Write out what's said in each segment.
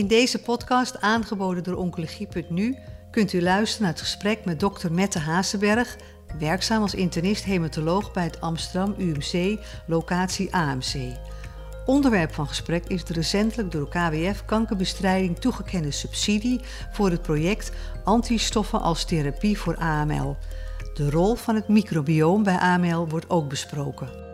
In deze podcast, aangeboden door Oncologie.nu, kunt u luisteren naar het gesprek met dokter Mette Hazenberg, werkzaam als internist hematoloog bij het Amsterdam UMC, locatie AMC. Onderwerp van gesprek is de recentelijk door KWF kankerbestrijding toegekende subsidie voor het project Antistoffen als therapie voor AML. De rol van het microbioom bij AML wordt ook besproken.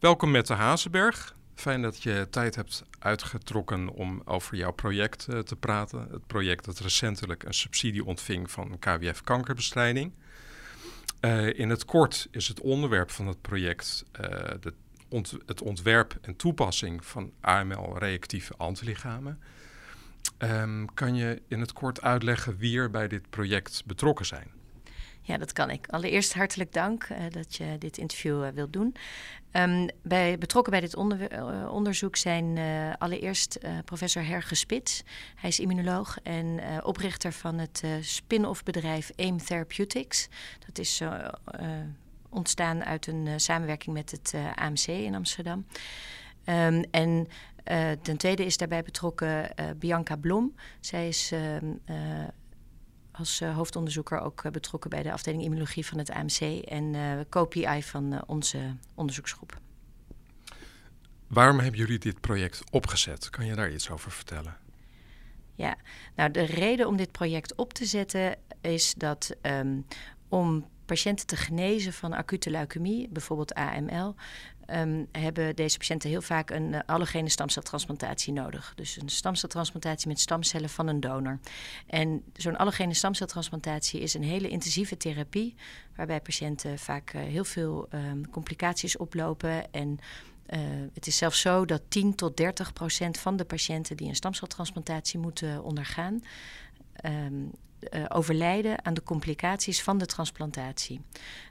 Welkom met de Hazenberg. Fijn dat je tijd hebt uitgetrokken om over jouw project uh, te praten. Het project dat recentelijk een subsidie ontving van KWF Kankerbestrijding. Uh, in het kort is het onderwerp van het project ont het ontwerp en toepassing van AML-reactieve antilichamen. Um, kan je in het kort uitleggen wie er bij dit project betrokken zijn? Ja, dat kan ik. Allereerst hartelijk dank dat je dit interview wilt doen. Um, bij, betrokken bij dit uh, onderzoek zijn allereerst professor Herge Spits. Hij is immunoloog en oprichter van het spin-off bedrijf AIM Therapeutics. Dat is ontstaan uit een samenwerking met het AMC in Amsterdam. Um, en ten tweede is daarbij betrokken Bianca Blom. Zij is ehm, als uh, hoofdonderzoeker ook uh, betrokken bij de afdeling immunologie van het AMC en uh, co-PI van onze onderzoeksgroep. Waarom hebben jullie dit project opgezet? Kan je daar iets over vertellen? Ja, nou de reden om dit project op te zetten is dat um, om patiënten te genezen van acute leukemie, bijvoorbeeld AML, um, hebben deze patiënten heel vaak een uh, allogene stamceltransplantatie nodig. Dus een stamceltransplantatie met stamcellen van een donor. En zo'n allogene stamceltransplantatie is een hele intensieve therapie, waarbij patiënten vaak uh, heel veel um, complicaties oplopen en uh, het is zelfs zo dat 10 tot 30 procent van de patiënten die een stamceltransplantatie moeten ondergaan, um, uh, overlijden aan de complicaties van de transplantatie.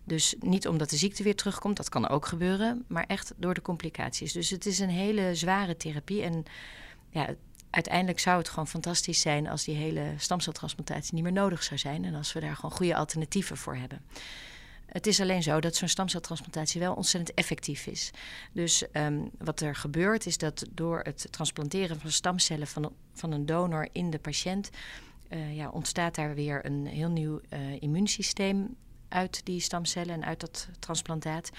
Dus niet omdat de ziekte weer terugkomt, dat kan ook gebeuren, maar echt door de complicaties. Dus het is een hele zware therapie. En ja, uiteindelijk zou het gewoon fantastisch zijn als die hele stamceltransplantatie niet meer nodig zou zijn en als we daar gewoon goede alternatieven voor hebben. Het is alleen zo dat zo'n stamceltransplantatie wel ontzettend effectief is. Dus um, wat er gebeurt is dat door het transplanteren van stamcellen van, van een donor in de patiënt uh, ja, ontstaat daar weer een heel nieuw uh, immuunsysteem uit die stamcellen en uit dat transplantaat.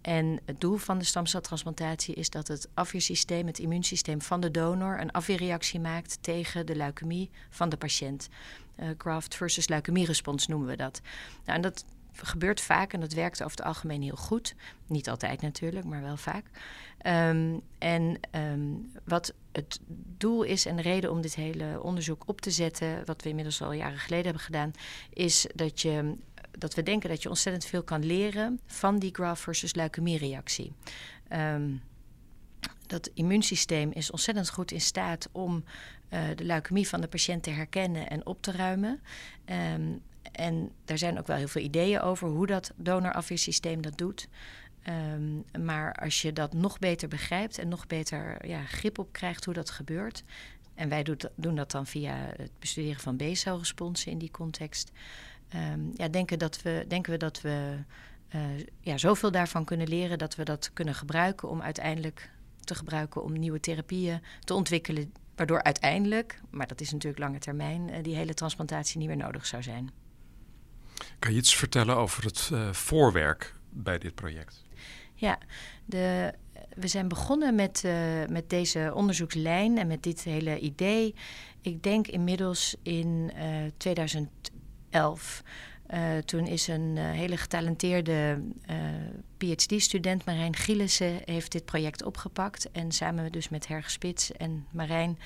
En het doel van de stamceltransplantatie is dat het afweersysteem, het immuunsysteem van de donor, een afweerreactie maakt tegen de leukemie van de patiënt. Uh, graft versus leukemierespons noemen we dat. Nou, en dat gebeurt vaak en dat werkt over het algemeen heel goed. Niet altijd natuurlijk, maar wel vaak. Um, en um, wat het doel is en de reden om dit hele onderzoek op te zetten, wat we inmiddels al jaren geleden hebben gedaan, is dat, je, dat we denken dat je ontzettend veel kan leren van die graft versus leukemie-reactie. Um, dat immuunsysteem is ontzettend goed in staat om uh, de leukemie van de patiënt te herkennen en op te ruimen. En daar zijn ook wel heel veel ideeën over hoe dat donorafweersysteem dat doet. Um, maar als je dat nog beter begrijpt en nog beter ja, grip op krijgt hoe dat gebeurt. En wij doen dat dan via het bestuderen van B-celresponsen in die context. Um, ja, denken, dat we, denken we dat we uh, ja, zoveel daarvan kunnen leren dat we dat kunnen gebruiken om uiteindelijk te gebruiken om nieuwe therapieën te ontwikkelen. Waardoor uiteindelijk, maar dat is natuurlijk lange termijn, uh, die hele transplantatie niet meer nodig zou zijn. Kan je iets vertellen over het uh, voorwerk bij dit project? Ja, de, we zijn begonnen met, uh, met deze onderzoekslijn en met dit hele idee. Ik denk inmiddels in uh, 2011. Uh, toen is een hele getalenteerde PhD-student, Marijn Gielissen, heeft dit project opgepakt. En samen dus met Herge Spits en Marijn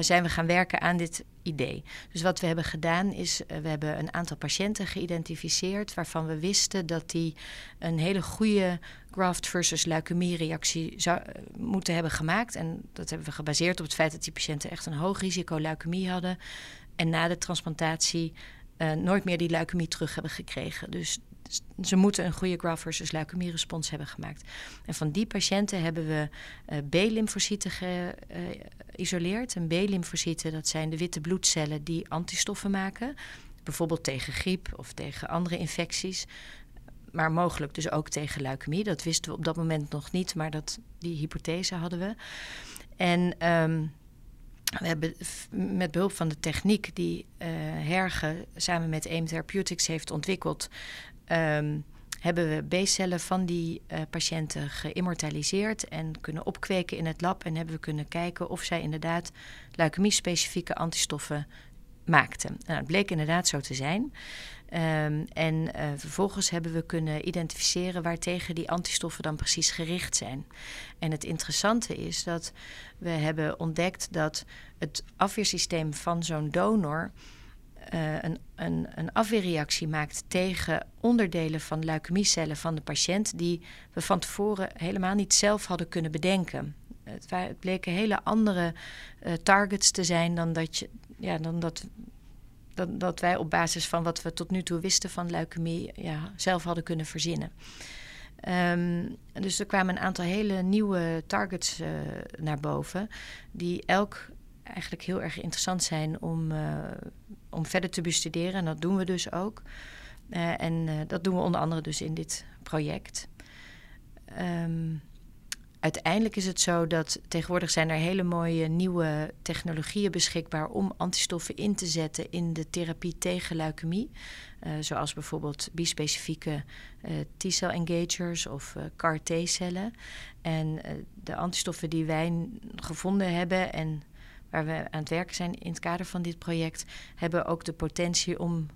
zijn we gaan werken aan dit idee. Dus wat we hebben gedaan is, we hebben een aantal patiënten geïdentificeerd waarvan we wisten dat die een hele goede graft versus leukemie-reactie zou moeten hebben gemaakt. En dat hebben we gebaseerd op het feit dat die patiënten echt een hoog risico leukemie hadden. En na de transplantatie nooit meer die leukemie terug hebben gekregen. Dus ze moeten een goede graft versus leukemie-respons hebben gemaakt. En van die patiënten hebben we uh, B-lymfocyten geïsoleerd. En B-lymfocyten, dat zijn de witte bloedcellen die antistoffen maken. Bijvoorbeeld tegen griep of tegen andere infecties. maar mogelijk dus ook tegen leukemie. Dat wisten we op dat moment nog niet, maar dat, die hypothese hadden we. En ehm, we hebben met behulp van de techniek die uh, Herge samen met AIM Therapeutics heeft ontwikkeld, um, hebben we B-cellen van die uh, patiënten geïmmortaliseerd en kunnen opkweken in het lab. En hebben we kunnen kijken of zij inderdaad leukemie-specifieke antistoffen maakten. Nou, het bleek inderdaad zo te zijn. Um, en uh, vervolgens hebben we kunnen identificeren waartegen die antistoffen dan precies gericht zijn. En het interessante is dat we hebben ontdekt dat het afweersysteem van zo'n donor uh, een, een, een, afweerreactie maakt tegen onderdelen van leukemiecellen van de patiënt die we van tevoren helemaal niet zelf hadden kunnen bedenken. Het, bleken hele andere uh, targets te zijn dan dat, je, ja, dan dat dat, dat wij op basis van wat we tot nu toe wisten van leukemie ja, zelf hadden kunnen verzinnen. Um, dus er kwamen een aantal hele nieuwe targets uh, naar boven, die elk eigenlijk heel erg interessant zijn om, uh, om verder te bestuderen. En dat doen we dus ook. Uh, en dat doen we onder andere dus in dit project. Um, uiteindelijk is het zo dat tegenwoordig zijn er hele mooie nieuwe technologieën beschikbaar om antistoffen in te zetten in de therapie tegen leukemie. Zoals bijvoorbeeld bispecifieke uh, T-cell engagers of uh, CAR T-cellen. En de antistoffen die wij gevonden hebben en waar we aan het werken zijn in het kader van dit project, hebben ook de potentie om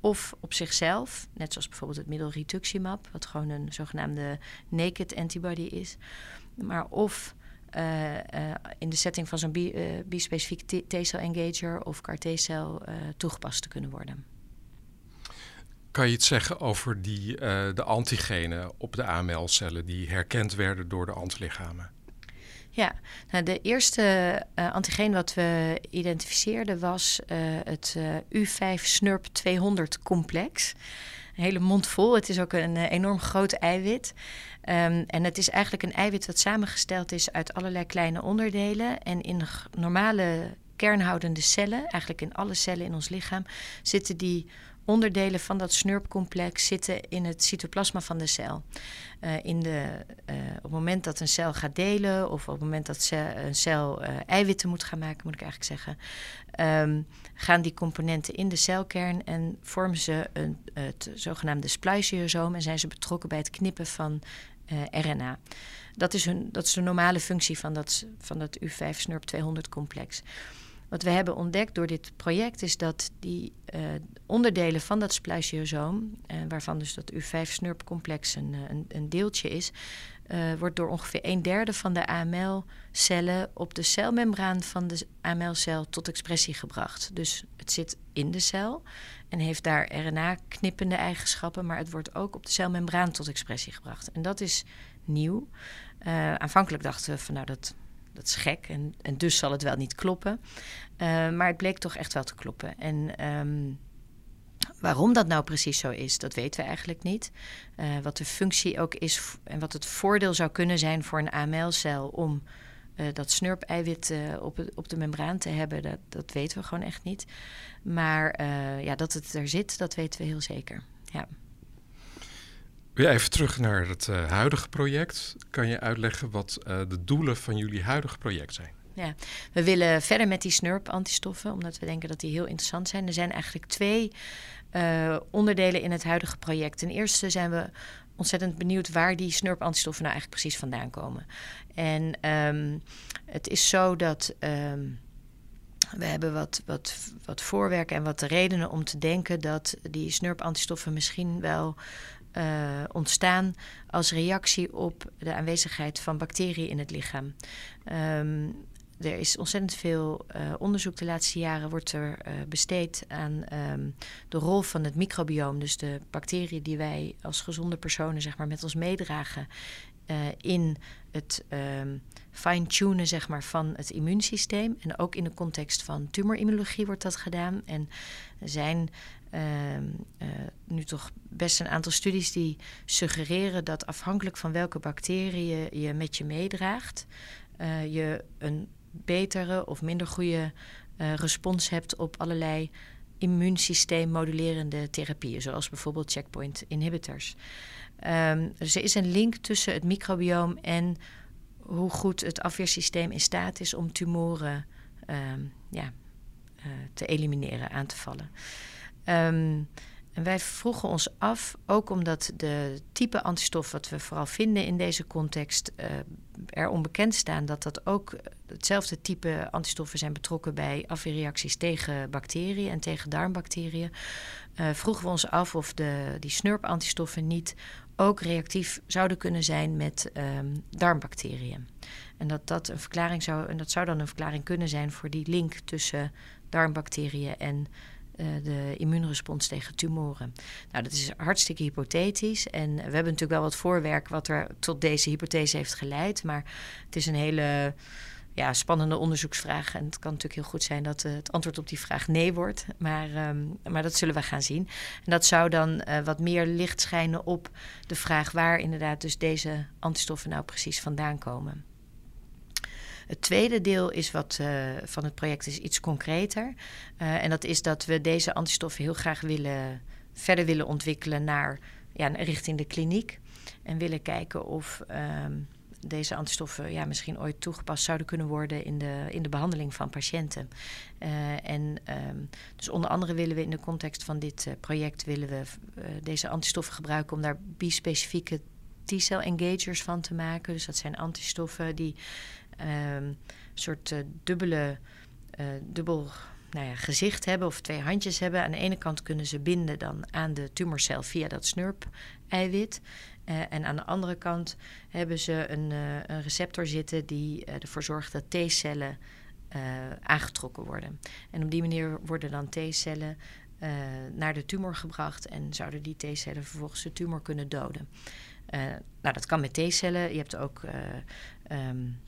of op zichzelf, net zoals bijvoorbeeld het middel rituximab, wat gewoon een zogenaamde naked antibody is, maar of uh, uh, in de setting van zo'n bispecifiek uh, T-cell engager of CAR T-cel toegepast te kunnen worden. Kan je iets zeggen over die, de antigenen op de AML-cellen die herkend werden door de antilichamen? Ja, nou de eerste uh, antigeen wat we identificeerden was uh, het uh, U5-SNURP200 complex. Een hele mond vol. Het is ook een enorm groot eiwit. Um, en het is eigenlijk een eiwit dat samengesteld is uit allerlei kleine onderdelen. En in normale kernhoudende cellen, eigenlijk in alle cellen in ons lichaam, zitten die onderdelen van dat snurpcomplex zitten in het cytoplasma van de cel. Uh, in de, uh, op het moment dat een cel gaat delen of op het moment dat een cel uh, eiwitten moet gaan maken, moet ik eigenlijk zeggen, um, gaan die componenten in de celkern en vormen ze een, het zogenaamde spliciosoom en zijn ze betrokken bij het knippen van RNA. Dat is, hun, dat is de normale functie van dat, van dat U5-SNURP200-complex. Wat we hebben ontdekt door dit project is dat die uh, onderdelen van dat spliciosoom, uh, waarvan dus dat U5-SNURP-complex een, eh, een, een, deeltje is, wordt door ongeveer een derde van de AML-cellen op de celmembraan van de AML-cel tot expressie gebracht. Dus het zit in de cel en heeft daar RNA-knippende eigenschappen, maar het wordt ook op de celmembraan tot expressie gebracht. En dat is nieuw. aanvankelijk dachten we van nou dat dat is gek en, en dus zal het wel niet kloppen. Uh, maar het bleek toch echt wel te kloppen. En um, waarom dat nou precies zo is, dat weten we eigenlijk niet. Uh, wat de functie ook is en wat het voordeel zou kunnen zijn voor een AML-cel om uh, dat snurp-eiwit op, op de membraan te hebben, dat, dat weten we gewoon echt niet. Maar ja, dat het er zit, dat weten we heel zeker. Ja. Weer even terug naar het uh, huidige project. Kan je uitleggen wat uh, de doelen van jullie huidige project zijn? Ja, we willen verder met die SNURP-antistoffen, omdat we denken dat die heel interessant zijn. Er zijn eigenlijk twee uh, onderdelen in het huidige project. Ten eerste zijn we ontzettend benieuwd waar die SNURP-antistoffen nou eigenlijk precies vandaan komen. En um, het is zo dat. Um, we hebben wat, wat, wat voorwerk en wat redenen om te denken dat die SNURP-antistoffen misschien wel uh, ontstaan als reactie op de aanwezigheid van bacteriën in het lichaam. Um, er is ontzettend veel uh, onderzoek de laatste jaren wordt er uh, besteed aan um, de rol van het microbioom, dus de bacteriën die wij als gezonde personen zeg maar, met ons meedragen in het um, fine-tunen zeg maar, van het immuunsysteem. En ook in de context van tumorimmunologie wordt dat gedaan. En zijn nu toch best een aantal studies die suggereren dat afhankelijk van welke bacteriën je met je meedraagt, uh, je een betere of minder goede uh, respons hebt op allerlei immuunsysteem modulerende therapieën, zoals bijvoorbeeld checkpoint inhibitors. Ehm, dus er is een link tussen het microbioom en hoe goed het afweersysteem in staat is om tumoren ehm, ja, te elimineren, aan te vallen. Um, en wij vroegen ons af, ook omdat de type antistof wat we vooral vinden in deze context uh, er onbekend staan, dat dat ook hetzelfde type antistoffen zijn betrokken bij afweerreacties tegen bacteriën en tegen darmbacteriën. Uh, vroegen we ons af of de, die SNURP-antistoffen niet ook reactief zouden kunnen zijn met um, darmbacteriën. En dat, dat, een verklaring zou, en dat zou dan een verklaring kunnen zijn voor die link tussen darmbacteriën en de immuunrespons tegen tumoren. Nou, dat is hartstikke hypothetisch. En we hebben natuurlijk wel wat voorwerk wat er tot deze hypothese heeft geleid. Maar het is een hele ja, spannende onderzoeksvraag. En het kan natuurlijk heel goed zijn dat uh, het antwoord op die vraag nee wordt. Maar, um, maar dat zullen we gaan zien. En dat zou dan uh, wat meer licht schijnen op de vraag waar inderdaad dus deze antistoffen nou precies vandaan komen. Het tweede deel is wat, uh, van het project is iets concreter. Uh, en dat is dat we deze antistoffen heel graag willen, verder willen ontwikkelen naar ja, richting de kliniek. En willen kijken of um, deze antistoffen ja, misschien ooit toegepast zouden kunnen worden in de, in de behandeling van patiënten. Uh, en um, dus onder andere willen we in de context van dit project willen we deze antistoffen gebruiken om daar bispecifieke T-cell engagers van te maken. Dus dat zijn antistoffen die een soort uh, dubbele, uh, dubbel nou ja, gezicht hebben of twee handjes hebben. Aan de ene kant kunnen ze binden dan aan de tumorcel via dat snurp-eiwit. Uh, en aan de andere kant hebben ze een, een receptor zitten die ervoor zorgt dat T-cellen aangetrokken worden. En op die manier worden dan T-cellen naar de tumor gebracht en zouden die T-cellen vervolgens de tumor kunnen doden. nou, dat kan met T-cellen. Je hebt ook um,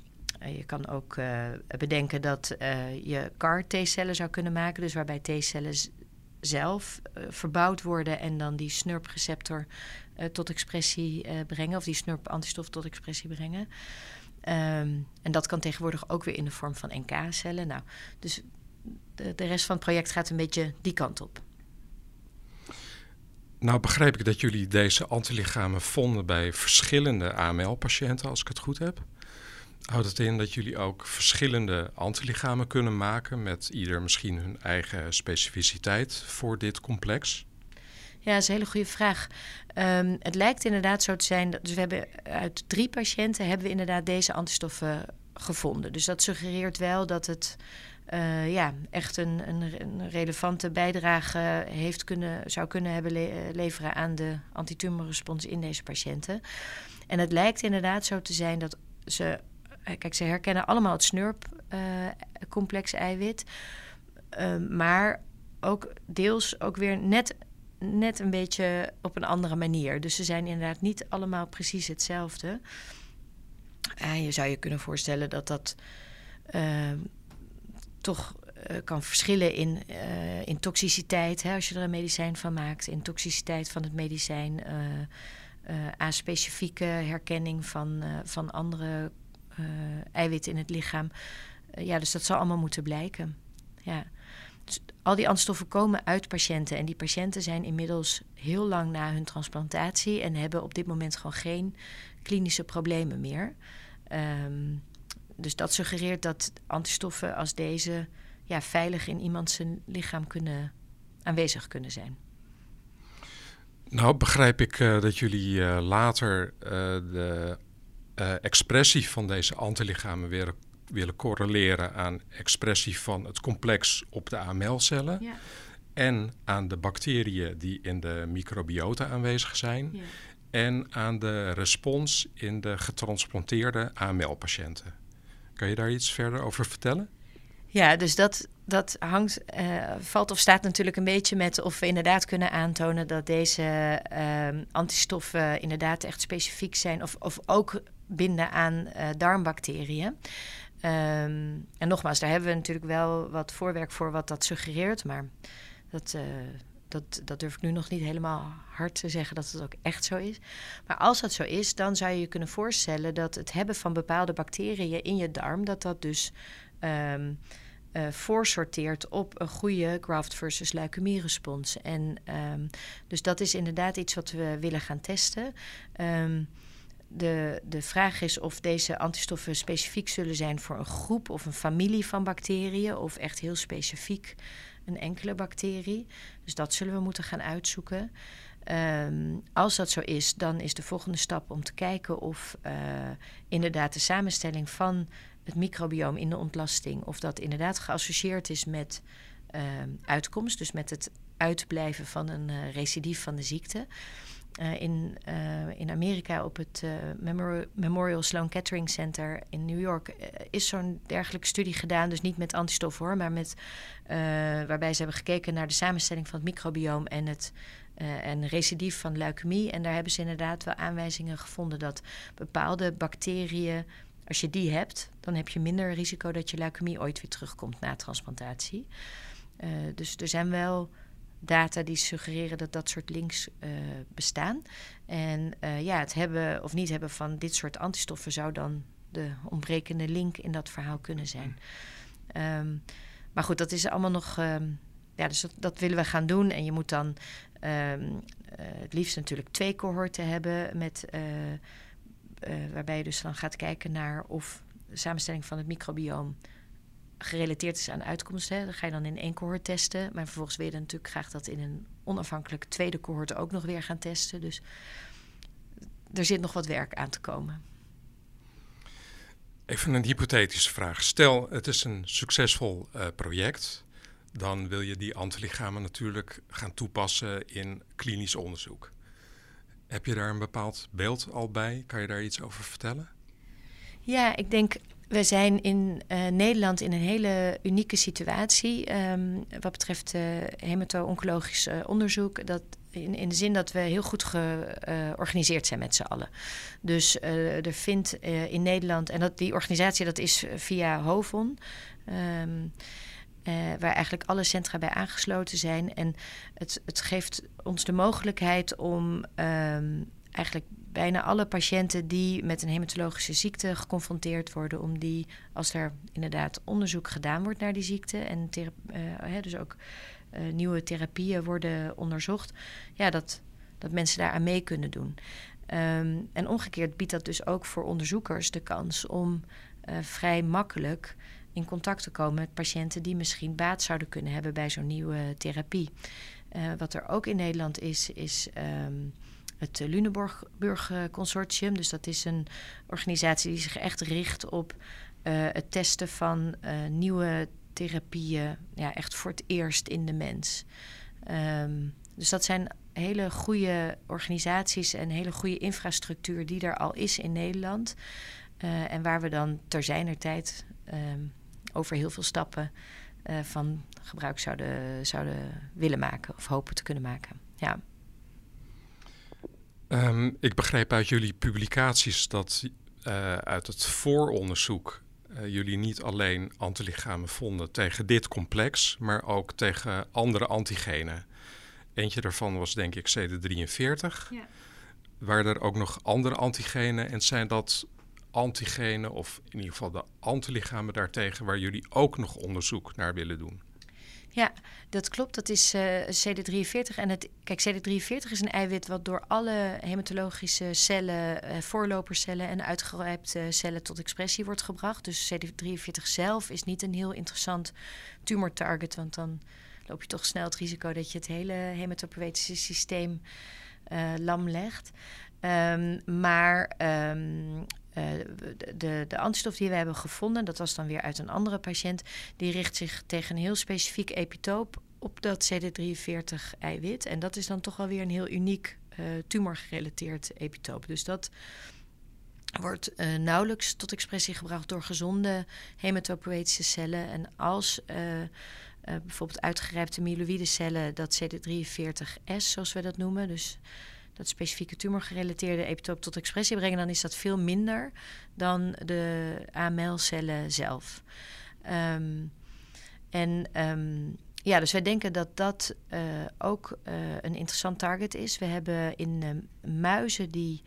je kan ook uh, bedenken dat uh, je CAR-T-cellen zou kunnen maken, dus waarbij T-cellen zelf verbouwd worden en dan die SNURP-receptor tot expressie brengen, of die SNURP-antistof tot expressie brengen. Um, en dat kan tegenwoordig ook weer in de vorm van NK-cellen. Nou, dus de, de rest van het project gaat een beetje die kant op. Nou begreep ik dat jullie deze antilichamen vonden bij verschillende AML-patiënten, als ik het goed heb. Houdt het in dat jullie ook verschillende antilichamen kunnen maken met ieder misschien hun eigen specificiteit voor dit complex? Ja, dat is een hele goede vraag. Um, het lijkt inderdaad zo te zijn dat dus we hebben uit drie patiënten hebben we inderdaad deze antistoffen gevonden. Dus dat suggereert wel dat het uh, ja, echt een, een, relevante bijdrage heeft kunnen, zou kunnen hebben le leveren aan de antitumorrespons in deze patiënten. En het lijkt inderdaad zo te zijn dat ze eh, kijk, ze herkennen allemaal het snurp-complex eh, eiwit. Ehm, maar ook deels ook weer net, net een beetje op een andere manier. Dus ze zijn inderdaad niet allemaal precies hetzelfde. En je zou je kunnen voorstellen dat dat ehm, toch uh, kan verschillen in, uh, in toxiciteit. Hè, als je er een medicijn van maakt. In toxiciteit van het medicijn. Uh, specifieke herkenning van, van andere uh, eiwitten in het lichaam. Uh, ja, dus dat zal allemaal moeten blijken. Ja. Dus al die antistoffen komen uit patiënten. En die patiënten zijn inmiddels heel lang na hun transplantatie en hebben op dit moment gewoon geen klinische problemen meer. Um, dus dat suggereert dat antistoffen als deze ja, veilig in iemands lichaam kunnen, aanwezig kunnen zijn. Nou, begrijp ik uh, dat jullie later uh, de uh, expressie van deze antilichamen weer willen correleren aan expressie van het complex op de AML-cellen. Ja. En aan de bacteriën die in de microbiota aanwezig zijn. Ja. En aan de respons in de getransplanteerde AML-patiënten. Kan je daar iets verder over vertellen? Ja, dus dat, dat hangt, uh, valt of staat natuurlijk een beetje met of we inderdaad kunnen aantonen dat deze uh, antistoffen inderdaad echt specifiek zijn. Of, of ook binden aan uh, darmbacteriën. Um, en nogmaals, daar hebben we natuurlijk wel wat voorwerk voor wat dat suggereert. Maar dat, uh, dat, dat durf ik nu nog niet helemaal hard te zeggen dat het ook echt zo is. Maar als dat zo is, dan zou je je kunnen voorstellen dat het hebben van bepaalde bacteriën in je darm, dat dat dus um, uh, voorsorteert op een goede graft versus leukemie-respons. En um, dus dat is inderdaad iets wat we willen gaan testen. De, de vraag is of deze antistoffen specifiek zullen zijn voor een groep of een familie van bacteriën, of echt heel specifiek een enkele bacterie. Dus dat zullen we moeten gaan uitzoeken. Um, als dat zo is, dan is de volgende stap om te kijken of uh, inderdaad de samenstelling van het microbioom in de ontlasting, of dat inderdaad geassocieerd is met uh, uitkomst, dus met het uitblijven van een uh, recidief van de ziekte. Uh, in, uh, in Amerika op het Memorial, Memorial Sloan Kettering Center in New York is zo'n dergelijke studie gedaan. Dus niet met antistoffen hoor, maar met, waarbij ze hebben gekeken naar de samenstelling van het microbioom en het en recidief van leukemie. En daar hebben ze inderdaad wel aanwijzingen gevonden dat bepaalde bacteriën, als je die hebt, dan heb je minder risico dat je leukemie ooit weer terugkomt na transplantatie. dus er zijn wel data die suggereren dat dat soort links uh, bestaan. En uh, ja, het hebben of niet hebben van dit soort antistoffen zou dan de ontbrekende link in dat verhaal kunnen zijn. Um, maar goed, dat is allemaal nog. Um, ja, dus dat, dat, willen we gaan doen. En je moet dan um, uh, het liefst natuurlijk twee cohorten hebben met. waarbij je dus dan gaat kijken naar of de samenstelling van het microbioom gerelateerd is aan uitkomsten. Dan ga je dan in één cohort testen. Maar vervolgens wil je natuurlijk graag dat in een onafhankelijk tweede cohort ook nog weer gaan testen. Dus er zit nog wat werk aan te komen. Even een hypothetische vraag. Stel, het is een succesvol uh, project. Dan wil je die antilichamen natuurlijk gaan toepassen in klinisch onderzoek. Heb je daar een bepaald beeld al bij? Kan je daar iets over vertellen? Ja, ik denk we zijn in uh, Nederland in een hele unieke situatie um, wat betreft uh, hemato-oncologisch uh, onderzoek. Dat in, in de zin dat we heel goed georganiseerd zijn met z'n allen. Dus er vindt in Nederland, en dat, die organisatie dat is via HOVON. Um, waar eigenlijk alle centra bij aangesloten zijn. En het, het geeft ons de mogelijkheid om um, eigenlijk bijna alle patiënten die met een hematologische ziekte geconfronteerd worden, om die, als er inderdaad onderzoek gedaan wordt naar die ziekte en uh, dus ook uh, nieuwe therapieën worden onderzocht, ja, dat, dat mensen daar aan mee kunnen doen. Um, en omgekeerd biedt dat dus ook voor onderzoekers de kans om uh, vrij makkelijk in contact te komen met patiënten die misschien baat zouden kunnen hebben bij zo'n nieuwe therapie. wat er ook in Nederland is, is um, het eh, Lunenburg Consortium. Dus dat is een organisatie die zich echt richt op uh, het testen van uh, nieuwe therapieën, ja, echt voor het eerst in de mens. Um, dus dat zijn hele goede organisaties en hele goede infrastructuur die er al is in Nederland. En waar we dan ter zijner tijd um, over heel veel stappen van gebruik zouden, zouden willen maken of hopen te kunnen maken. Ja. Um, ik begreep uit jullie publicaties dat uh, uit het vooronderzoek uh, jullie niet alleen antilichamen vonden tegen dit complex, maar ook tegen andere antigenen. Eentje daarvan was denk ik CD43. Ja. Waren er ook nog andere antigenen en zijn dat antigenen of in ieder geval de antilichamen daartegen waar jullie ook nog onderzoek naar willen doen? Ja, dat klopt. Dat is uh, CD43. En het, kijk, CD43 is een eiwit wat door alle hematologische cellen, uh, voorlopercellen en uitgerijpte cellen tot expressie wordt gebracht. Dus CD43 zelf is niet een heel interessant tumortarget, want dan loop je toch snel het risico dat je het hele hematopoëtische systeem uh, lam legt. Um, maar um, uh, de, de antistof die we hebben gevonden, dat was dan weer uit een andere patiënt, die richt zich tegen een heel specifiek epitoop op dat CD43-eiwit. En dat is dan toch wel weer een heel uniek uh, tumorgerelateerd epitoop. Dus dat wordt uh, nauwelijks tot expressie gebracht door gezonde hematopoëtische cellen. En als uh, bijvoorbeeld uitgerijpte myeloïde cellen dat CD43S, zoals we dat noemen, dus dat specifieke tumorgerelateerde epitoop tot expressie brengen, dan is dat veel minder dan de AML-cellen zelf. Um, en um, ja, dus wij denken dat dat uh, ook uh, een interessant target is. We hebben in uh, muizen die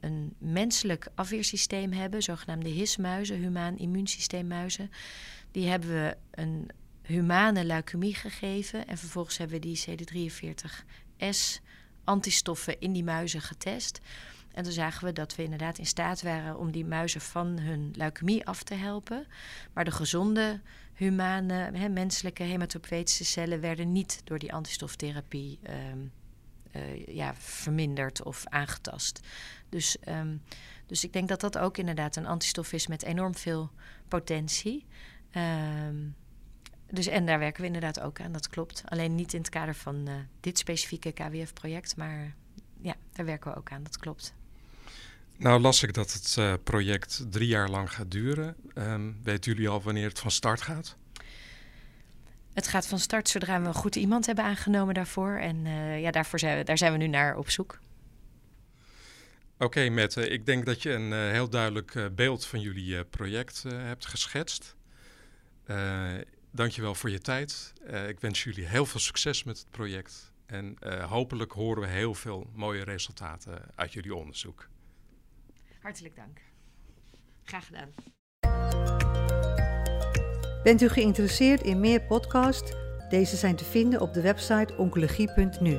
een menselijk afweersysteem hebben, zogenaamde HIS-muizen, humaan immuunsysteemmuizen. Die hebben we een humane leukemie gegeven en vervolgens hebben we die CD43S antistoffen in die muizen getest. En toen zagen we dat we inderdaad in staat waren om die muizen van hun leukemie af te helpen. Maar de gezonde, humane, menselijke hematopoëtische cellen werden niet door die antistoftherapie ehm, uh, ja, verminderd of aangetast. Dus, um, dus ik denk dat dat ook inderdaad een antistof is met enorm veel potentie. Um, dus en daar werken we inderdaad ook aan, dat klopt. Alleen niet in het kader van uh, dit specifieke KWF-project, maar ja, daar werken we ook aan, dat klopt. Nou las ik dat het uh, project drie jaar lang gaat duren. Um, weten jullie al wanneer het van start gaat? Het gaat van start zodra we een goed iemand hebben aangenomen daarvoor. En uh, ja, daarvoor zijn we, daar zijn we nu naar op zoek. Oké, okay, Mette. Ik denk dat je een uh, heel duidelijk beeld van jullie project hebt geschetst. Dankjewel voor je tijd. ik wens jullie heel veel succes met het project. En hopelijk horen we heel veel mooie resultaten uit jullie onderzoek. Hartelijk dank. Graag gedaan. Bent u geïnteresseerd in meer podcasts? Deze zijn te vinden op de website oncologie.nu.